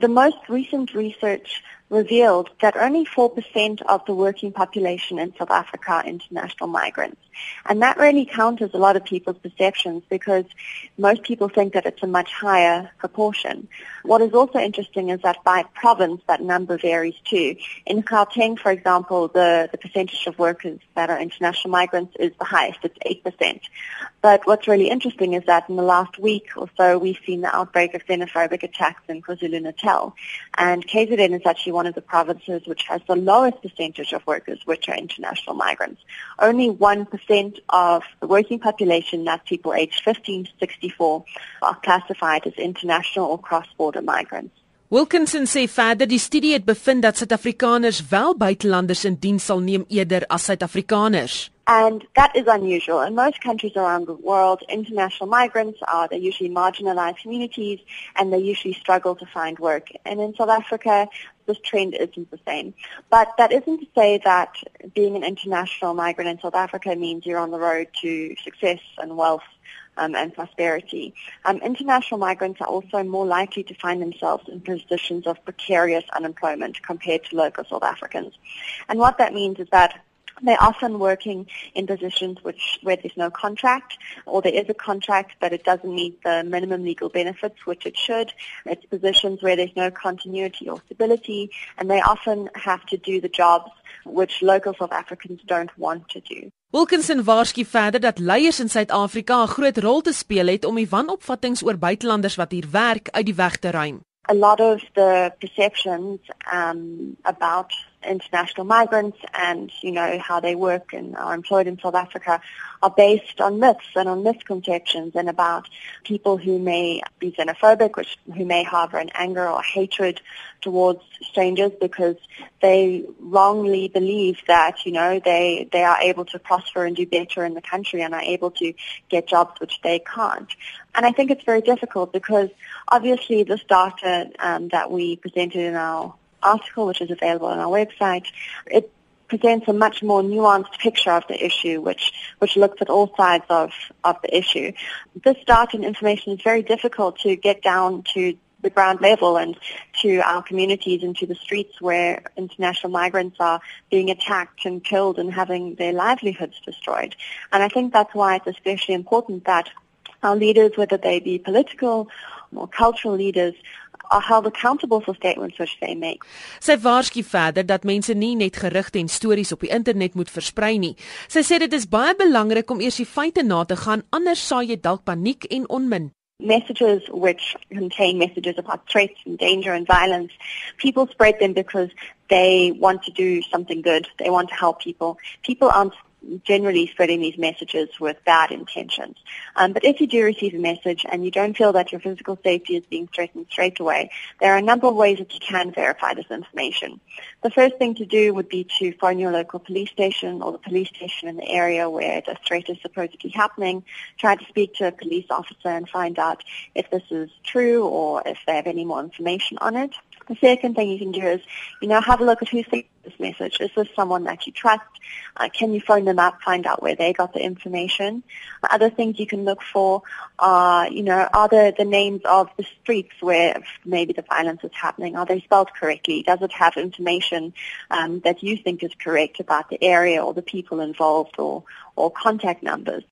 The most recent research revealed that only 4% of the working population in South Africa are international migrants. And that really counters a lot of people's perceptions because most people think that it's a much higher proportion. What is also interesting is that by province, that number varies too. In Gauteng, for example, the, the percentage of workers that are international migrants is the highest. It's 8%. But what's really interesting is that in the last week or so, we've seen the outbreak of xenophobic attacks in KwaZulu-Natal. And KZN is actually one of the provinces which has the lowest percentage of workers which are international migrants. Only 1% of the working population, that's people aged 15 to 64, are classified as international or cross-border migrants. Wilkinson sê verder die studie het bevind dat Suid-Afrikaners wel buitelanders in diens sal neem eerder as Suid-Afrikaners. And that is unusual. In most countries around the world, international migrants are they're usually marginalized communities and they usually struggle to find work. And in South Africa, this trend isn't the same. But that isn't to say that being an international migrant in South Africa means you're on the road to success and wealth um, and prosperity. Um, international migrants are also more likely to find themselves in positions of precarious unemployment compared to local South Africans. And what that means is that they're often working in positions which where there's no contract, or there is a contract but it doesn't meet the minimum legal benefits, which it should. It's positions where there's no continuity or stability, and they often have to do the jobs which local South Africans don't want to do. Wilkinson waarsku verder dat leiers in Suid-Afrika 'n groot rol te speel het om die wanopvattinge oor buitelanders wat hier werk uit die weg te ruim. A lot of the perceptions um, about international migrants and, you know, how they work and are employed in South Africa are based on myths and on misconceptions and about people who may be xenophobic, which, who may harbor an anger or hatred towards strangers because they wrongly believe that, you know, they, they are able to prosper and do better in the country and are able to get jobs which they can't. And I think it's very difficult because obviously this data um, that we presented in our article, which is available on our website, it presents a much more nuanced picture of the issue, which, which looks at all sides of, of the issue. This data and information is very difficult to get down to the ground level and to our communities and to the streets where international migrants are being attacked and killed and having their livelihoods destroyed. And I think that's why it's especially important that our leaders, whether they be political or cultural leaders, are held accountable for statements which they make. Sy waarsku verder dat mense nie net gerugte en stories op die internet moet versprei nie. Sy sê dit is baie belangrik om eers die feite na te gaan anders sal jy dalk paniek en onmin. Messages which contain messages about threats and danger and violence, people spread them because they want to do something good. They want to help people. People aren't generally spreading these messages with bad intentions. Um, but if you do receive a message and you don't feel that your physical safety is being threatened straight away, there are a number of ways that you can verify this information. The first thing to do would be to phone your local police station or the police station in the area where the threat is supposedly happening. Try to speak to a police officer and find out if this is true or if they have any more information on it. The second thing you can do is, you know, have a look at who sent this message. Is this someone that you trust? Uh, can you phone them up, find out where they got the information? Other things you can look for are, you know, are the, the names of the streets where maybe the violence is happening? Are they spelled correctly? Does it have information um, that you think is correct about the area or the people involved or, or contact numbers?